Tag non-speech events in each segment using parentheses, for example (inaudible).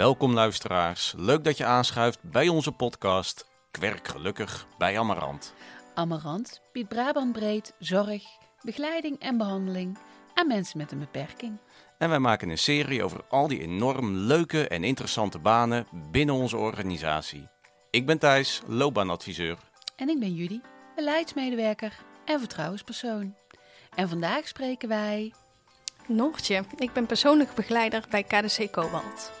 Welkom luisteraars. Leuk dat je aanschuift bij onze podcast Kwerk Gelukkig bij Amarant. Amarant biedt Brabant breed zorg, begeleiding en behandeling aan mensen met een beperking. En wij maken een serie over al die enorm leuke en interessante banen binnen onze organisatie. Ik ben Thijs, loopbaanadviseur. En ik ben Judy, beleidsmedewerker en vertrouwenspersoon. En vandaag spreken wij Noortje, ik ben persoonlijk begeleider bij KDC Cobalt.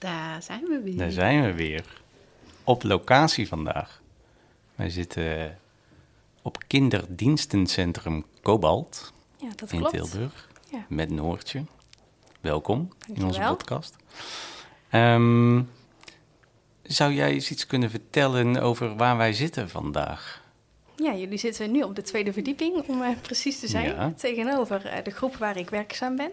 Daar zijn we weer. daar zijn we weer. Op locatie vandaag. Wij zitten op kinderdienstencentrum Cobalt Ja, dat in klopt. Tilburg. Ja. Met Noortje. Welkom in onze podcast. Ehm, zou jij eens iets kunnen vertellen over waar wij zitten vandaag? Ja, jullie zitten nu op de tweede verdieping, om eh, precies te zijn. Ja. Tegenover eh, de groep waar ik werkzaam ben.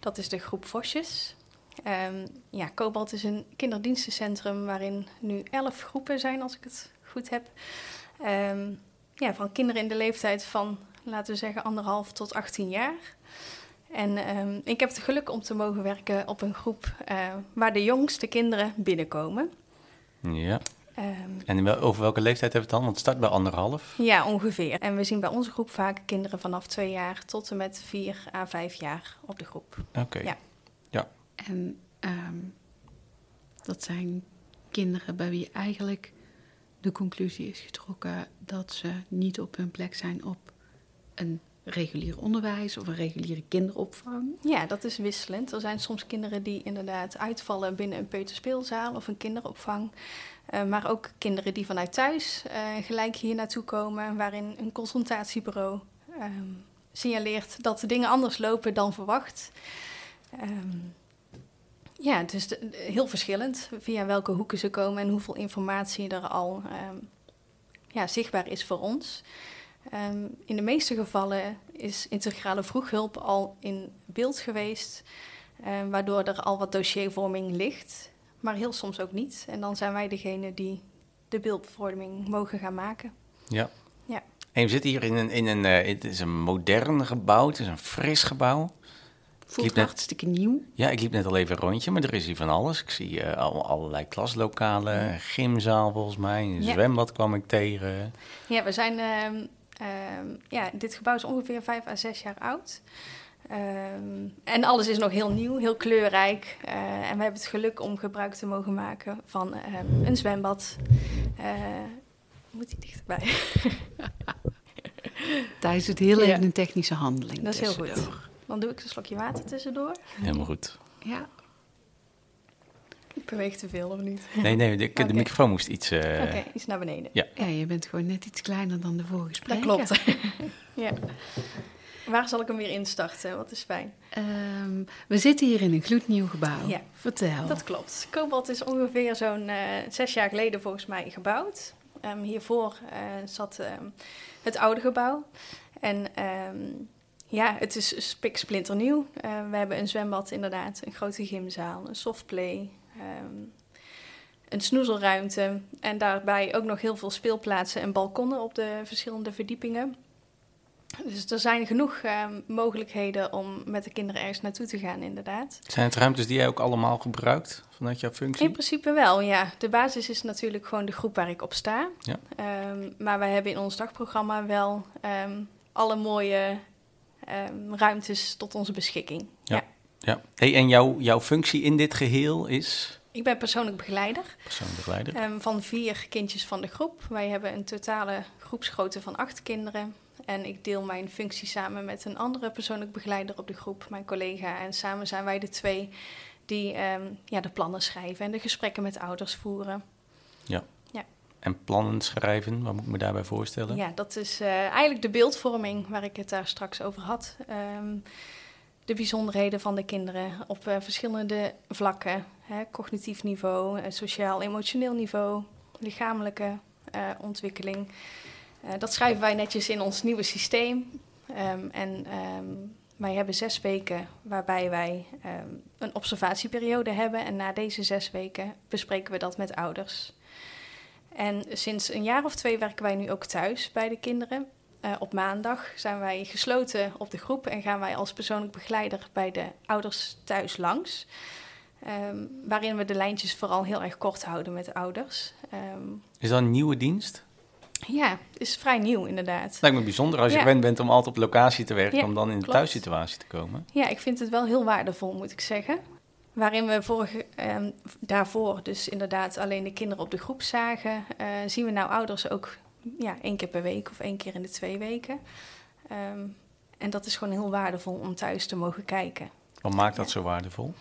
Dat is de groep Vosjes. Ehm, ja, Cobalt is een kinderdienstencentrum waarin nu elf groepen zijn, als ik het goed heb. Ehm, ja, van kinderen in de leeftijd van, laten we zeggen, anderhalf tot 18 jaar. En ehm, ik heb het geluk om te mogen werken op een groep eh, waar de jongste kinderen binnenkomen. Ja. En wel- over welke leeftijd hebben we het dan? Want het start bij anderhalf. Ja, ongeveer. En we zien bij onze groep vaak kinderen vanaf twee jaar tot en met vier à vijf jaar op de groep. Oké. Ja. En ehm, dat zijn kinderen bij wie eigenlijk de conclusie is getrokken dat ze niet op hun plek zijn op een regulier onderwijs of een reguliere kinderopvang. Ja, dat is wisselend. Er zijn soms kinderen die inderdaad uitvallen binnen een peuterspeelzaal of een kinderopvang. Eh, maar ook kinderen die vanuit thuis eh, gelijk hier naartoe komen, waarin een consultatiebureau ehm, signaleert dat de dingen anders lopen dan verwacht. Ehm, ja, het is heel verschillend via welke hoeken ze komen en hoeveel informatie er al ehm, ja, zichtbaar is voor ons. Ehm, in de meeste gevallen is integrale vroeghulp al in beeld geweest, eh, waardoor er al wat dossiervorming ligt, maar heel soms ook niet. En dan zijn wij degene die de beeldvorming mogen gaan maken. Ja. Ja. En we zitten hier in een, in een eh, het is een modern gebouw, het is een fris gebouw. Voelt liep net- hartstikke nieuw. Ja, ik liep net al even een rondje, maar er is hier van alles. Ik zie eh, al, allerlei klaslokalen, een gymzaal volgens mij, een Ja. zwembad kwam ik tegen. Ja, we zijn. ehm, ehm, ja, dit gebouw is ongeveer vijf à zes jaar oud. Ehm, en alles is nog heel nieuw, heel kleurrijk. Eh, en we hebben het geluk om gebruik te mogen maken van ehm, een zwembad. Eh, moet die dichterbij? (laughs) Thijs doet heel Ja. even een technische handeling. Dat is heel goed. Dan doe ik een slokje water tussendoor. Helemaal goed. Ja, Ik beweeg te veel of niet? Nee, nee, de, de microfoon moest iets... eh, Oké, iets naar beneden. Ja. ja, je bent gewoon net iets kleiner dan de vorige Dat spreker. klopt. (laughs) ja. Waar zal ik hem weer instarten? Wat is fijn. Ehm, we zitten hier in een gloednieuw gebouw. Ja. Vertel. Dat klopt. Cobalt is ongeveer zo'n eh, zes jaar geleden volgens mij gebouwd. Ehm, hiervoor eh, zat ehm, het oude gebouw. En ehm, ja, het is spiksplinternieuw. Eh we hebben een zwembad inderdaad, een grote gymzaal, een softplay, ehm, een snoezelruimte. En daarbij ook nog heel veel speelplaatsen en balkonnen op de verschillende verdiepingen. Dus er zijn genoeg ehm, mogelijkheden om met de kinderen ergens naartoe te gaan, inderdaad. Zijn het ruimtes die jij ook allemaal gebruikt vanuit jouw functie? In principe wel, ja. De basis is natuurlijk gewoon de groep waar ik op sta. Ja. Ehm, maar wij hebben in ons dagprogramma wel alle mooie ehm, ruimtes tot onze beschikking. Ja. Ja. Ja. Hey, en jouw, jouw functie in dit geheel is Ik ben persoonlijk begeleider persoonbegeleider? ehm, van vier kindjes van de groep. Wij hebben een totale groepsgrootte van acht kinderen. En ik deel mijn functie samen met een andere persoonlijk begeleider op de groep, mijn collega. En samen zijn wij de twee die ehm, ja, de plannen schrijven en de gesprekken met ouders voeren. En plannen schrijven, wat moet ik me daarbij voorstellen? Ja, dat is eh, eigenlijk de beeldvorming waar ik het daar straks over had. Ehm, de bijzonderheden van de kinderen op eh, verschillende vlakken. Hè, cognitief niveau, eh, sociaal-emotioneel niveau, lichamelijke ontwikkeling. Dat schrijven wij netjes in ons nieuwe systeem. Ehm, en ehm, wij hebben zes weken waarbij wij een observatieperiode hebben. En na deze zes weken bespreken we dat met ouders. En sinds een jaar of twee werken wij nu ook thuis bij de kinderen. Eh, op maandag zijn wij gesloten op de groep en gaan wij als persoonlijk begeleider bij de ouders thuis langs. Ehm, waarin we de lijntjes vooral heel erg kort houden met de ouders. Ehm, Is dat een nieuwe dienst? ja, het is vrij nieuw inderdaad. Lijkt me bijzonder als je Ja. gewend bent om altijd op locatie te werken, Ja, om dan in de klopt. thuissituatie te komen. Ja, ik vind het wel heel waardevol, moet ik zeggen. Waarin we vorige, ehm, daarvoor dus inderdaad alleen de kinderen op de groep zagen, eh, zien we nou ouders ook ja, één keer per week of één keer in de twee weken. Ehm, en dat is gewoon heel waardevol om thuis te mogen kijken. Wat maakt dat zo waardevol?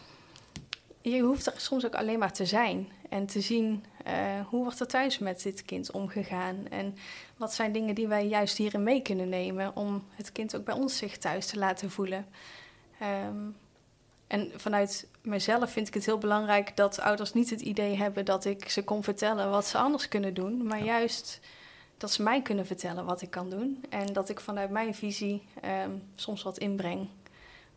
Je hoeft er soms ook alleen maar te zijn en te zien eh, hoe wordt er thuis met dit kind omgegaan. En wat zijn dingen die wij juist hierin mee kunnen nemen om het kind ook bij ons zich thuis te laten voelen. Ehm, en vanuit mezelf vind ik het heel belangrijk dat ouders niet het idee hebben dat ik ze kon vertellen wat ze anders kunnen doen, maar juist dat ze mij kunnen vertellen wat ik kan doen. En dat ik vanuit mijn visie ehm, soms wat inbreng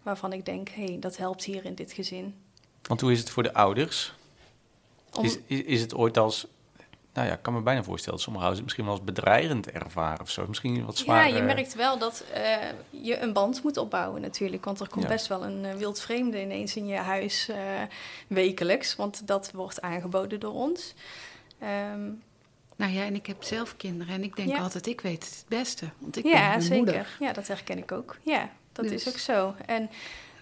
waarvan ik denk, hé, hey, dat helpt hier in dit gezin. Want hoe is het voor de ouders? Om- Is, is, is het ooit als, nou ja, ik kan me bijna voorstellen, dat sommige ouders het misschien wel als bedreigend ervaren of zo. Misschien wat zwaar. Ja, je merkt wel dat eh, je een band moet opbouwen natuurlijk. Want er komt Ja. best wel een uh, wild vreemde ineens in je huis uh, wekelijks. Want dat wordt aangeboden door ons. Um, nou ja, en ik heb zelf kinderen en ik denk Ja. altijd, ik weet het het beste. Want ik ja, ben hun zeker. moeder. Ja, dat herken ik ook. Ja, dat Dus- is ook zo. En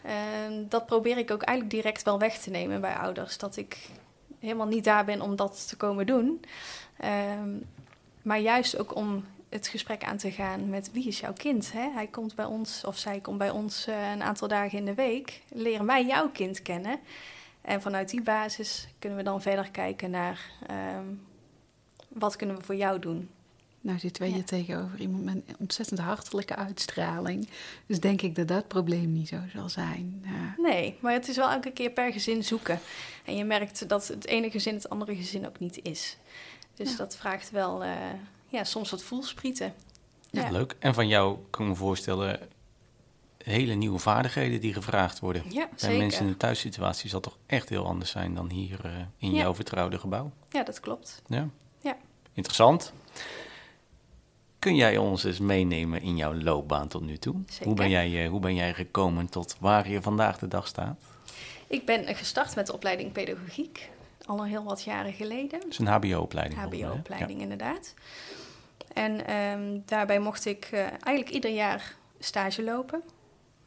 ehm, dat probeer ik ook eigenlijk direct wel weg te nemen bij ouders. Dat ik helemaal niet daar ben om dat te komen doen. Ehm, maar juist ook om het gesprek aan te gaan met wie is jouw kind. Hè? Hij komt bij ons of zij komt bij ons eh, een aantal dagen in de week. Leer mij jouw kind kennen. En vanuit die basis kunnen we dan verder kijken naar ehm, wat kunnen we voor jou doen. Nou zitten wij Ja. hier tegenover iemand met een ontzettend hartelijke uitstraling. Dus denk ik dat dat probleem niet zo zal zijn. Ja. Nee, maar het is wel elke keer per gezin zoeken. En je merkt dat het ene gezin het andere gezin ook niet is. Dus Ja. dat vraagt wel eh, ja, soms wat voelsprieten. Ja, leuk. En van jou kan ik me voorstellen, hele nieuwe vaardigheden die gevraagd worden. Ja, Bij zeker. mensen in de thuissituatie zal toch echt heel anders zijn dan hier eh, in Ja. jouw vertrouwde gebouw. Ja, dat klopt. Ja. Ja. Interessant. Kun jij ons eens meenemen in jouw loopbaan tot nu toe? Zeker. Hoe ben, jij, eh, hoe ben jij gekomen tot waar je vandaag de dag staat? Ik ben gestart met de opleiding pedagogiek. Al een heel wat jaren geleden. Het is een HBO-opleiding. HBO-opleiding inderdaad. En ehm, daarbij mocht ik eh, eigenlijk ieder jaar stage lopen.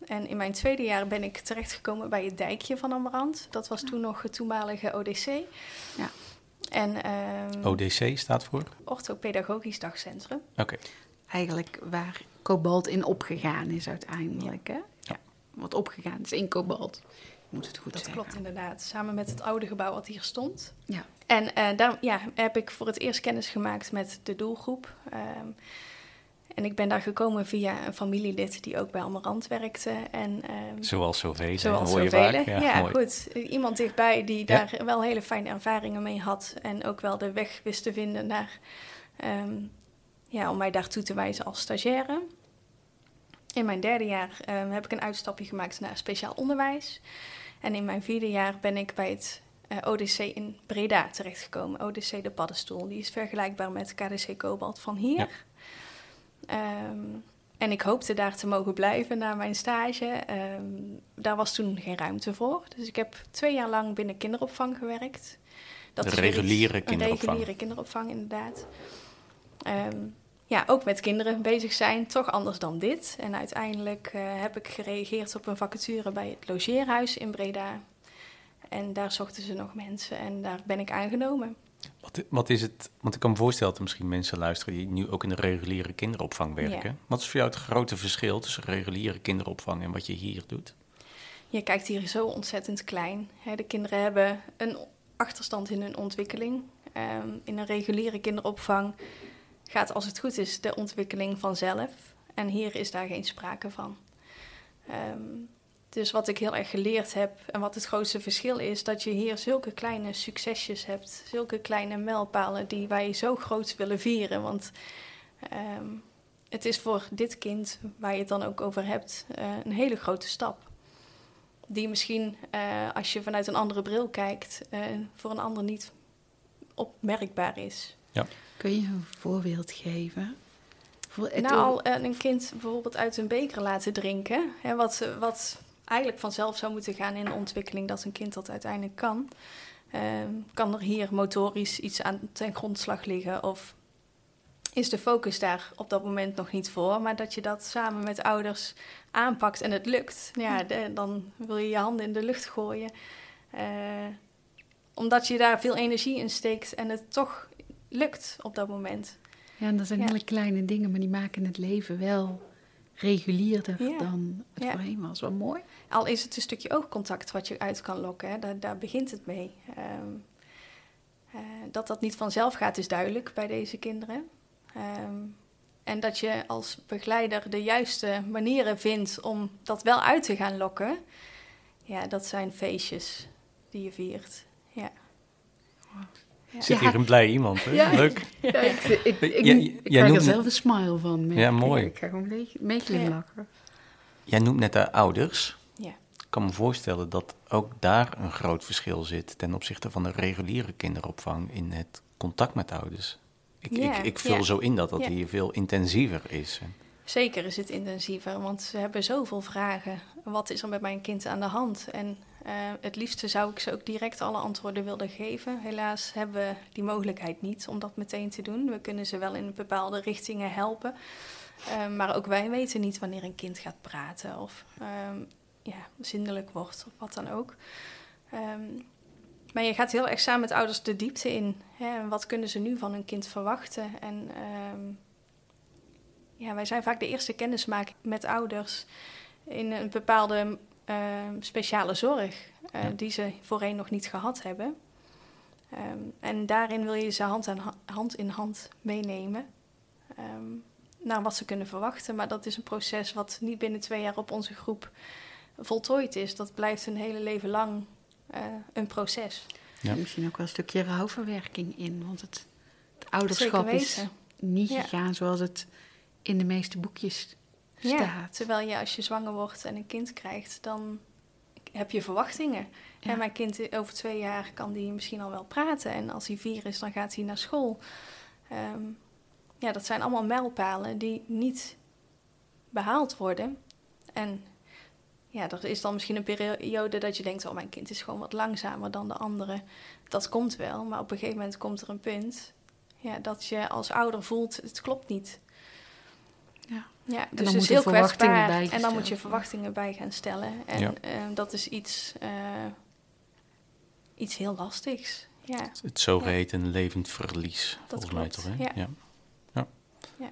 En in mijn tweede jaar ben ik terechtgekomen bij het dijkje van Amarant. Dat was toen nog het toenmalige ODC. Ja. En ehm Ja. ODC staat voor? Orthopedagogisch Dagcentrum. Oké. Eigenlijk waar kobalt in opgegaan is uiteindelijk. Hè? Ja. Wat opgegaan is in kobalt. Moet het goed Dat zeggen. klopt inderdaad. Samen met het oude gebouw wat hier stond. Ja. En eh, daar ja, heb ik voor het eerst kennis gemaakt met de doelgroep. Ehm, en ik ben daar gekomen via een familielid die ook bij Amarant werkte. En, ehm, Zoals zoveel, Zoals hoor je vaak. Ja, mooi. goed. Iemand dichtbij die Ja. daar wel hele fijne ervaringen mee had. En ook wel de weg wist te vinden naar, ehm, ja, om mij daartoe te wijzen als stagiaire. In mijn derde jaar ehm, heb ik een uitstapje gemaakt naar speciaal onderwijs. En in mijn vierde jaar ben ik bij het eh, ODC in Breda terechtgekomen. ODC de Paddenstoel. Die is vergelijkbaar met KDC Cobalt van hier. Ehm, en ik hoopte daar te mogen blijven na mijn stage. Ehm, daar was toen geen ruimte voor. Dus ik heb twee jaar lang binnen kinderopvang gewerkt. De iets- reguliere Een kinderopvang. reguliere kinderopvang, inderdaad. Ehm, ja, ook met kinderen bezig zijn, toch anders dan dit. En uiteindelijk eh, heb ik gereageerd op een vacature bij het logeerhuis in Breda. En daar zochten ze nog mensen en daar ben ik aangenomen. Wat, wat is het, want ik kan me voorstellen dat er misschien mensen luisteren die nu ook in de reguliere kinderopvang werken. Ja. Wat is voor jou het grote verschil tussen reguliere kinderopvang en wat je hier doet? Je kijkt hier zo ontzettend klein. De kinderen hebben een achterstand in hun ontwikkeling. Ehm, in een reguliere kinderopvang gaat, als het goed is, de ontwikkeling vanzelf. En hier is daar geen sprake van. Ehm, dus wat ik heel erg geleerd heb en wat het grootste verschil is, dat je hier zulke kleine succesjes hebt, zulke kleine mijlpalen die wij zo groot willen vieren. Want ehm, het is voor dit kind, waar je het dan ook over hebt, uh, een hele grote stap. Die misschien, uh, als je vanuit een andere bril kijkt, uh, voor een ander niet opmerkbaar is. Ja. Kun je een voorbeeld geven? nou, al een kind bijvoorbeeld uit een beker laten drinken, hè, wat, wat eigenlijk vanzelf zou moeten gaan in de ontwikkeling dat een kind dat uiteindelijk kan. Ehm, kan er hier motorisch iets aan ten grondslag liggen of is de focus daar op dat moment nog niet voor, maar dat je dat samen met ouders aanpakt en het lukt, ja, dan wil je je handen in de lucht gooien. Uh, omdat je daar veel energie in steekt en het toch lukt op dat moment. Ja, en dat zijn hele kleine dingen, maar die maken het leven wel regulierder dan het voorheen was. Wel mooi. Al is het een stukje oogcontact wat je uit kan lokken, hè? Daar, daar begint het mee. Um, uh, dat dat niet vanzelf gaat, is duidelijk bij deze kinderen. Um, en dat je als begeleider de juiste manieren vindt om dat wel uit te gaan lokken. Ja, dat zijn feestjes die je viert. Ja. Zit hier een blij iemand, hè? Ja. Leuk. Ja, ik, ik, ik, krijg er zelf een smile van. Ja, mooi. Ik ga gewoon meeglimlachen. Jij noemt net de ouders. Ja. Ik kan me voorstellen dat ook daar een groot verschil zit ten opzichte van de reguliere kinderopvang in het contact met ouders. Ik, ik, ik vul zo in dat dat hier veel intensiever is. Zeker is het intensiever, want ze hebben zoveel vragen. Wat is er met mijn kind aan de hand? En uh, het liefste zou ik ze ook direct alle antwoorden willen geven. Helaas hebben we die mogelijkheid niet om dat meteen te doen. We kunnen ze wel in bepaalde richtingen helpen. Uh, maar ook wij weten niet wanneer een kind gaat praten of uh, ja, zindelijk wordt of wat dan ook. Um, maar je gaat heel erg samen met ouders de diepte in. Hè? Wat kunnen ze nu van hun kind verwachten? En ja, wij zijn vaak de eerste kennismaking met ouders in een bepaalde speciale zorg uh, die ze voorheen nog niet gehad hebben. Um, en daarin wil je ze hand, aan, hand in hand meenemen um, naar wat ze kunnen verwachten. Maar dat is een proces wat niet binnen twee jaar op onze groep voltooid is. Dat blijft een hele leven lang uh, een proces. Ja. Misschien ook wel een stukje rouwverwerking in, want het, het ouderschap is niet ja. gegaan zoals het in de meeste boekjes staat. Ja, terwijl je als je zwanger wordt en een kind krijgt, dan heb je verwachtingen. Ja. En mijn kind over twee jaar kan die misschien al wel praten. En als hij vier is, dan gaat hij naar school. Um, ja, dat zijn allemaal mijlpalen die niet behaald worden. En ja, er is dan misschien een periode dat je denkt: oh, mijn kind is gewoon wat langzamer dan de andere. Dat komt wel, maar op een gegeven moment komt er een punt ja, dat je als ouder voelt: het klopt niet. Ja, ja dus het is heel kwetsbaar. En dan moet je verwachtingen bij gaan stellen. En ja. uh, dat is iets, uh, iets heel lastigs. Ja. Het zogeheten ja. levend verlies, dat volgens mij toch? Hè? Ja. Ja. ja.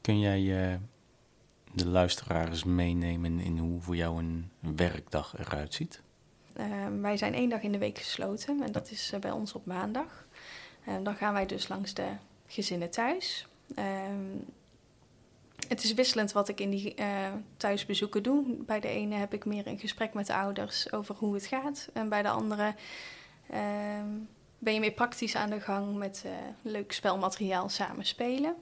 Kun jij uh, de luisteraars meenemen in hoe voor jou een werkdag eruit ziet? Uh, wij zijn één dag in de week gesloten en dat is uh, bij ons op maandag. Uh, dan gaan wij dus langs de gezinnen thuis. Ehm, het is wisselend wat ik in die thuisbezoeken doe. Bij de ene heb ik meer een gesprek met de ouders over hoe het gaat. En bij de andere ehm, ben je meer praktisch aan de gang met leuk spelmateriaal samen spelen.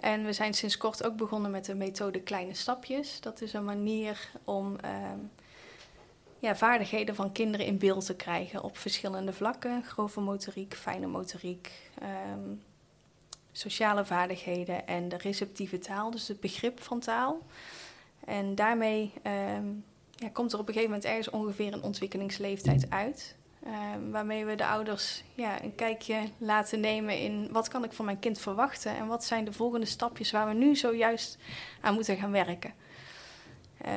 En we zijn sinds kort ook begonnen met de methode kleine stapjes. Dat is een manier om uh, ja, vaardigheden van kinderen in beeld te krijgen op verschillende vlakken. Grove motoriek, fijne motoriek, um, sociale vaardigheden en de receptieve taal, dus het begrip van taal. En daarmee um, ja, komt er op een gegeven moment ergens ongeveer een ontwikkelingsleeftijd uit. Uh, waarmee we de ouders ja, een kijkje laten nemen in wat kan ik van mijn kind verwachten en wat zijn de volgende stapjes waar we nu zojuist aan moeten gaan werken.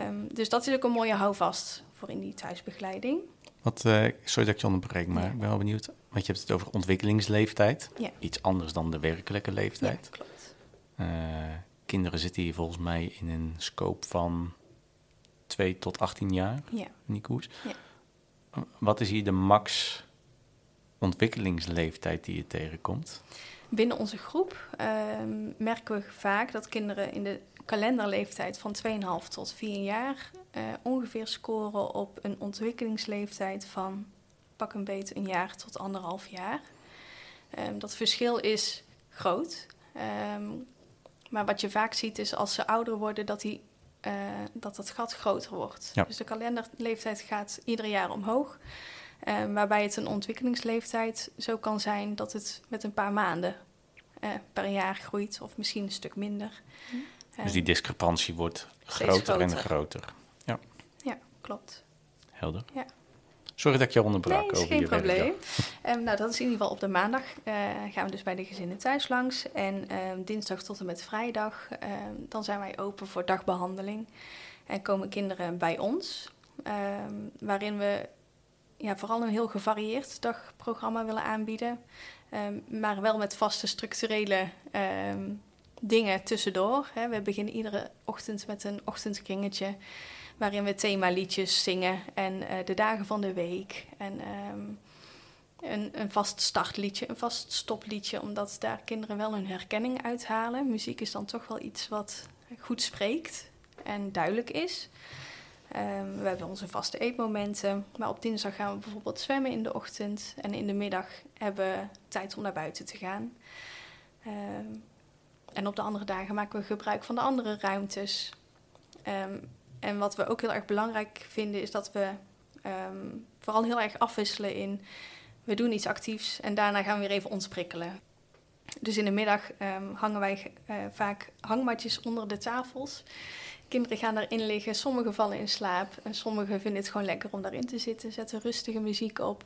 Um, dus dat is ook een mooie houvast voor in die thuisbegeleiding. Wat, uh, sorry dat ik je onderbreek, maar ja. ik ben wel benieuwd. Want je hebt het over ontwikkelingsleeftijd. Ja. Iets anders dan de werkelijke leeftijd. Ja, klopt. Uh, kinderen zitten hier volgens mij in een scope van 2 tot 18 jaar ja. in die koers. Ja wat is hier de max ontwikkelingsleeftijd die je tegenkomt? Binnen onze groep ehm, merken we vaak dat kinderen in de kalenderleeftijd van 2,5 tot 4 jaar uh, ongeveer scoren op een ontwikkelingsleeftijd van pak een beet een jaar tot anderhalf jaar. Um, dat verschil is groot. Um, maar wat je vaak ziet is als ze ouder worden, dat, die, uh, dat het gat groter wordt. Ja. Dus de kalenderleeftijd gaat ieder jaar omhoog. Um, waarbij het een ontwikkelingsleeftijd zo kan zijn dat het met een paar maanden uh, per jaar groeit, of misschien een stuk minder. Hm. Dus die discrepantie wordt groter, groter, en groter. Ja, ja klopt. Helder. Ja. Sorry dat ik je onderbrak. Nee, is geen probleem. Um, nou, dat is in ieder geval op de maandag. Uh, gaan we dus bij de gezinnen thuis langs. En um, dinsdag tot en met vrijdag, um, dan zijn wij open voor dagbehandeling. En komen kinderen bij ons, waarin we ja, vooral een heel gevarieerd dagprogramma willen aanbieden. maar wel met vaste structurele dingen tussendoor. Hè. We beginnen iedere ochtend met een ochtendkringetje waarin we themaliedjes zingen en uh, de dagen van de week. En um, een, een vast startliedje, een vast stopliedje, omdat daar kinderen wel hun herkenning uithalen. Muziek is dan toch wel iets wat goed spreekt en duidelijk is. Um, we hebben onze vaste eetmomenten, maar op dinsdag gaan we bijvoorbeeld zwemmen in de ochtend en in de middag hebben we tijd om naar buiten te gaan. Um, en op de andere dagen maken we gebruik van de andere ruimtes. En wat we ook heel erg belangrijk vinden, is dat we um, vooral heel erg afwisselen in we doen iets actiefs en daarna gaan we weer even ontsprikkelen. Dus in de middag um, hangen wij uh, vaak hangmatjes onder de tafels. Kinderen gaan daarin liggen, sommigen vallen in slaap en sommigen vinden het gewoon lekker om daarin te zitten, zetten rustige muziek op.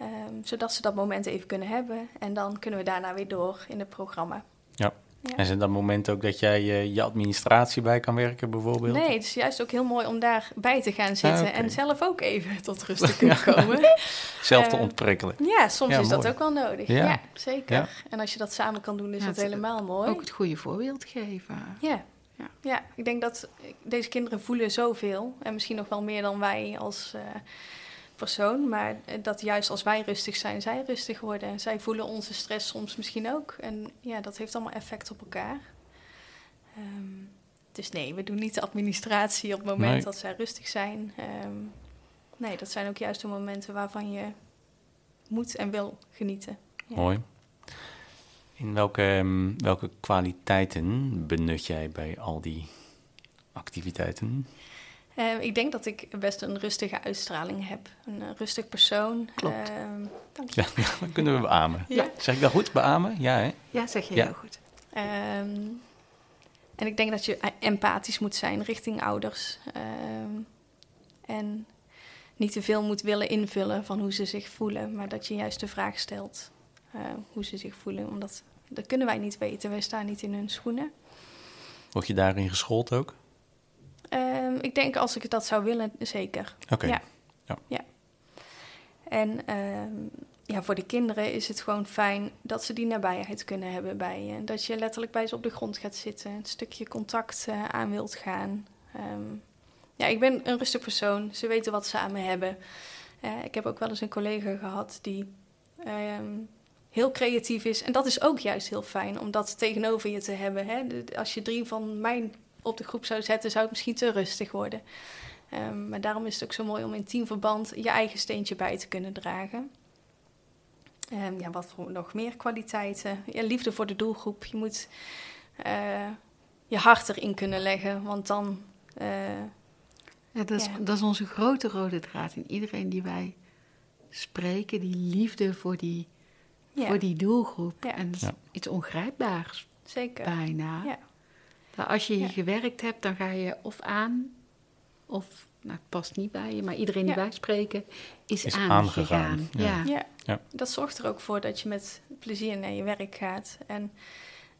Um, zodat ze dat moment even kunnen hebben en dan kunnen we daarna weer door in het programma. Ja. Ja. En zijn dat momenten ook dat jij uh, je administratie bij kan werken, bijvoorbeeld? Nee, het is juist ook heel mooi om daarbij te gaan zitten ah, en zelf ook even tot rust te (laughs) kunnen komen. zelf te uh, ontprikkelen. Ja, soms is dat ook wel nodig. Ja, zeker. En als je dat samen kan doen, is dat helemaal mooi. Ook het goede voorbeeld geven. Ja. Ja. ja, ik denk dat deze kinderen voelen zoveel. En misschien nog wel meer dan wij als uh, persoon. Maar dat juist als wij rustig zijn, zij rustig worden. Zij voelen onze stress soms misschien ook. En ja, dat heeft allemaal effect op elkaar. Um, dus nee, we doen niet de administratie op het moment nee. dat zij rustig zijn. Um, nee, dat zijn ook juist de momenten waarvan je moet en wil genieten. Ja. Mooi. In welke, welke kwaliteiten benut jij bij al die activiteiten? Uh, ik denk dat ik best een rustige uitstraling heb. Een uh, rustig persoon. Klopt. Uh, dank je. Ja, (laughs) dan kunnen we beamen. Ja. Zeg ik dat goed, beamen? Ja, hè? Ja, zeg je ja. heel goed. Um, en ik denk dat je empathisch moet zijn richting ouders. Um, en niet te veel moet willen invullen van hoe ze zich voelen, maar dat je juist de vraag stelt uh, hoe ze zich voelen. Omdat dat kunnen wij niet weten, wij staan niet in hun schoenen. Word je daarin geschoold ook? Ik denk als ik dat zou willen, zeker. Oké. Ja. ja. ja. En um, ja, voor de kinderen is het gewoon fijn dat ze die nabijheid kunnen hebben bij je. Dat je letterlijk bij ze op de grond gaat zitten, een stukje contact uh, aan wilt gaan. Um, ja, ik ben een rustig persoon. Ze weten wat ze aan me hebben. Uh, ik heb ook wel eens een collega gehad die heel creatief is. En dat is ook juist heel fijn om dat tegenover je te hebben. Hè? Als je drie van mijn op de groep zou zetten, zou het misschien te rustig worden. Um, maar daarom is het ook zo mooi om in teamverband je eigen steentje bij te kunnen dragen. Um, ja, wat voor nog meer kwaliteiten? Ja, liefde voor de doelgroep. Je moet uh, je hart erin kunnen leggen, want dan. Uh, ja, dat, is, ja. dat is onze grote rode draad in iedereen die wij spreken, die liefde voor die, ja. voor die doelgroep. En dat is iets ongrijpbaars. Zeker. Bijna. Ja. Nou, als je hier ja. gewerkt hebt, dan ga je of aan, of nou, het past niet bij je, maar iedereen die ja. wij spreken is, is aangegaan. Ja. Ja. ja. dat zorgt er ook voor dat je met plezier naar je werk gaat. En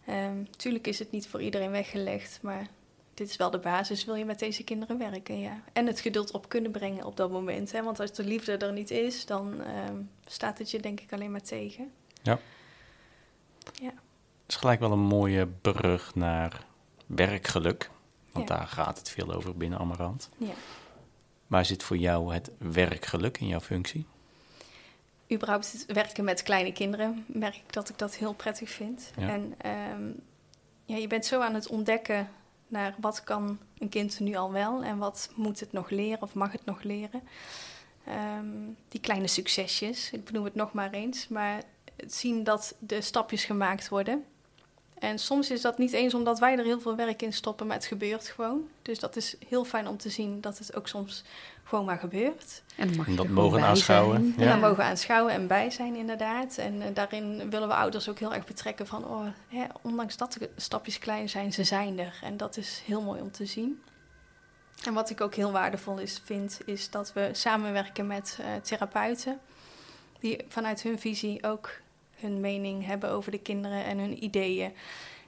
natuurlijk um, is het niet voor iedereen weggelegd, maar dit is wel de basis. Wil je met deze kinderen werken? Ja. En het geduld op kunnen brengen op dat moment. Hè? Want als de liefde er niet is, dan um, staat het je denk ik alleen maar tegen. Ja. Ja. Het is gelijk wel een mooie brug naar werkgeluk. Want ja. daar gaat het veel over binnen Amarant. Ja. Waar zit voor jou het werkgeluk in jouw functie? überhaupt het werken met kleine kinderen merk ik dat ik dat heel prettig vind. En ehm, ja, je bent zo aan het ontdekken naar wat kan een kind nu al wel en wat moet het nog leren of mag het nog leren. Ehm, die kleine succesjes, ik benoem het nog maar eens, maar het zien dat de stapjes gemaakt worden. En soms is dat niet eens omdat wij er heel veel werk in stoppen, maar het gebeurt gewoon. Dus dat is heel fijn om te zien dat het ook soms gewoon maar gebeurt. En, mag dat mogen aanschouwen. Ja. En dan mogen we aanschouwen en bij zijn, inderdaad. En uh, daarin willen we ouders ook heel erg betrekken van, oh, hè, ondanks dat de stapjes klein zijn, ze zijn er. En dat is heel mooi om te zien. En wat ik ook heel waardevol is, vind, is dat we samenwerken met uh, therapeuten. Die vanuit hun visie ook hun mening hebben over de kinderen en hun ideeën.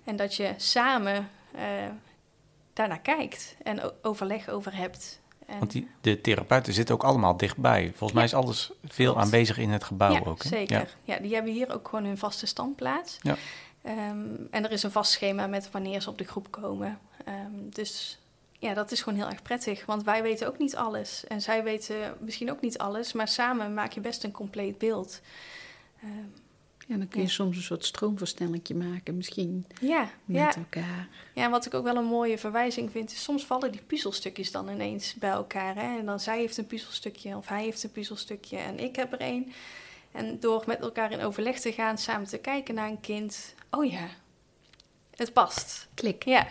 En dat je samen uh, daarnaar kijkt en overleg over hebt. En Want die, de therapeuten zitten ook allemaal dichtbij. Volgens mij is alles veel aanwezig in het gebouw ja, ook. Hè? Zeker. Ja. die hebben hier ook gewoon hun vaste standplaats. Ja. Um, en er is een vast schema met wanneer ze op de groep komen. Um, dus ja, dat is gewoon heel erg prettig. Want wij weten ook niet alles. En zij weten misschien ook niet alles. Maar samen maak je best een compleet beeld. Um, ja, dan kun je soms een soort stroomversnellingje maken, misschien ja, met elkaar. Ja, en wat ik ook wel een mooie verwijzing vind, is soms vallen die puzzelstukjes dan ineens bij elkaar. Hè? En dan zij heeft een puzzelstukje of hij heeft een puzzelstukje en ik heb er één. En door met elkaar in overleg te gaan, samen te kijken naar een kind, oh ja, het past. Klik. Ja,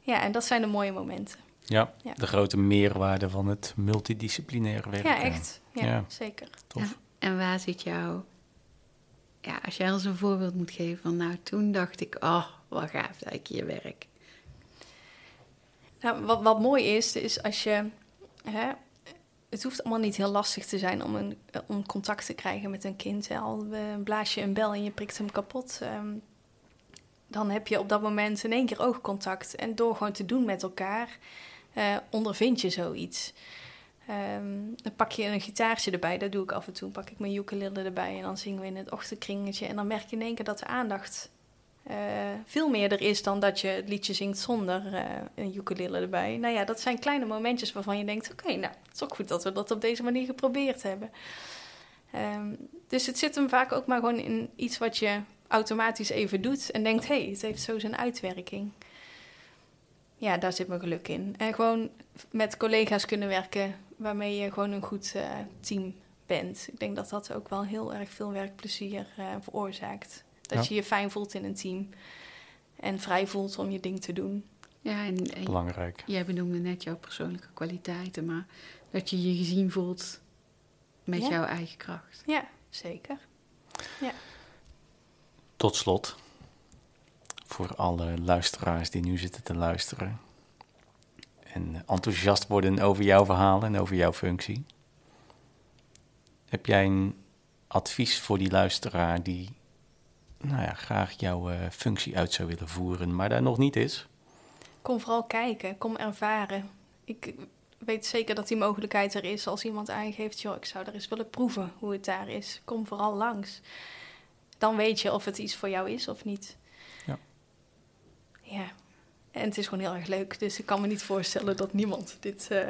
ja en dat zijn de mooie momenten. Ja, de grote meerwaarde van het multidisciplinaire werk. Ja, echt. Ja, zeker. Tof. en waar zit jouw ja, als jij ons een voorbeeld moet geven van nou, toen dacht ik, oh, wat gaaf dat ik hier werk. Nou, wat, wat mooi is, is als je, hè, het hoeft allemaal niet heel lastig te zijn om, een, om contact te krijgen met een kind. Hè. Al blaas je een bel en je prikt hem kapot, ehm, dan heb je op dat moment in één keer oogcontact. En door gewoon te doen met elkaar, uh, ondervind je zoiets. Um, dan pak je een gitaartje erbij, dat doe ik af en toe. pak ik mijn ukulele erbij en dan zingen we in het ochtendkringetje. En dan merk je in één keer dat de aandacht uh, veel meer er is dan dat je het liedje zingt zonder uh, een ukulele erbij. Nou ja, dat zijn kleine momentjes waarvan je denkt: oké, nou, het is ook goed dat we dat op deze manier geprobeerd hebben. Um, dus het zit hem vaak ook maar gewoon in iets wat je automatisch even doet en denkt: hé, hey, het heeft zo zijn uitwerking. Ja, daar zit mijn geluk in. En gewoon met collega's kunnen werken waarmee je gewoon een goed uh, team bent. Ik denk dat dat ook wel heel erg veel werkplezier uh, veroorzaakt. Dat je je fijn voelt in een team en vrij voelt om je ding te doen. Ja, en, belangrijk. Jij benoemde net jouw persoonlijke kwaliteiten, maar dat je je gezien voelt met jouw eigen kracht. Ja, zeker. Ja. Tot slot, voor alle luisteraars die nu zitten te luisteren en enthousiast worden over jouw verhaal en over jouw functie. Heb jij een advies voor die luisteraar die nou ja, graag jouw uh, functie uit zou willen voeren, maar daar nog niet is? Kom vooral kijken, kom ervaren. Ik weet zeker dat die mogelijkheid er is als iemand aangeeft: joh, ik zou er eens willen proeven hoe het daar is. Kom vooral langs. Dan weet je of het iets voor jou is of niet. Ja. Ja, en het is gewoon heel erg leuk. Dus ik kan me niet voorstellen dat niemand dit uh,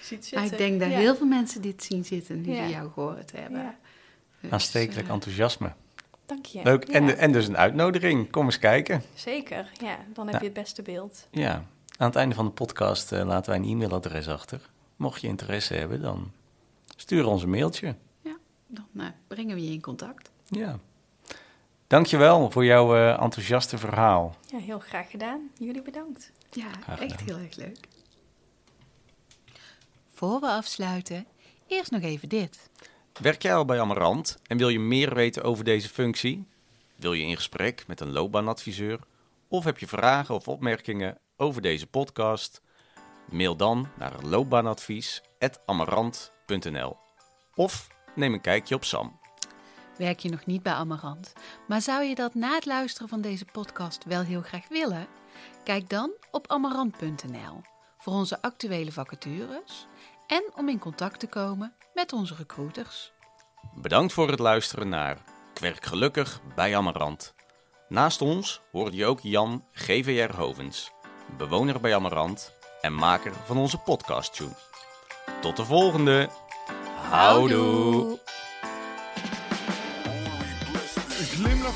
ziet zitten. ik denk dat heel veel mensen dit zien zitten die ja. ze jou gehoord hebben. Ja. Dus, Aanstekelijk uh, enthousiasme. Dank je. Leuk. En, en dus een uitnodiging. Kom eens kijken. Zeker, ja. Dan heb je het beste beeld. Ja. Aan het einde van de podcast uh, laten wij een e-mailadres achter. Mocht je interesse hebben, dan stuur ons een mailtje. Ja, dan brengen we je in contact. Ja. Dankjewel voor jouw uh, enthousiaste verhaal. Ja, heel graag gedaan. Jullie bedankt. Ja, echt heel erg leuk. Voor we afsluiten, eerst nog even dit. Werk jij al bij Amarant en wil je meer weten over deze functie? Wil je in gesprek met een loopbaanadviseur? Of heb je vragen of opmerkingen over deze podcast? Mail dan naar loopbaanadvies.amarant.nl Of neem een kijkje op SAM. Werk je nog niet bij Amarant, maar zou je dat na het luisteren van deze podcast wel heel graag willen? Kijk dan op amarant.nl voor onze actuele vacatures en om in contact te komen met onze recruiters. Bedankt voor het luisteren naar Kwerk Gelukkig bij Amarant. Naast ons hoorde je ook Jan GVR Hovens, bewoner bij Amarant en maker van onze podcast tune. Tot de volgende. Houdoe.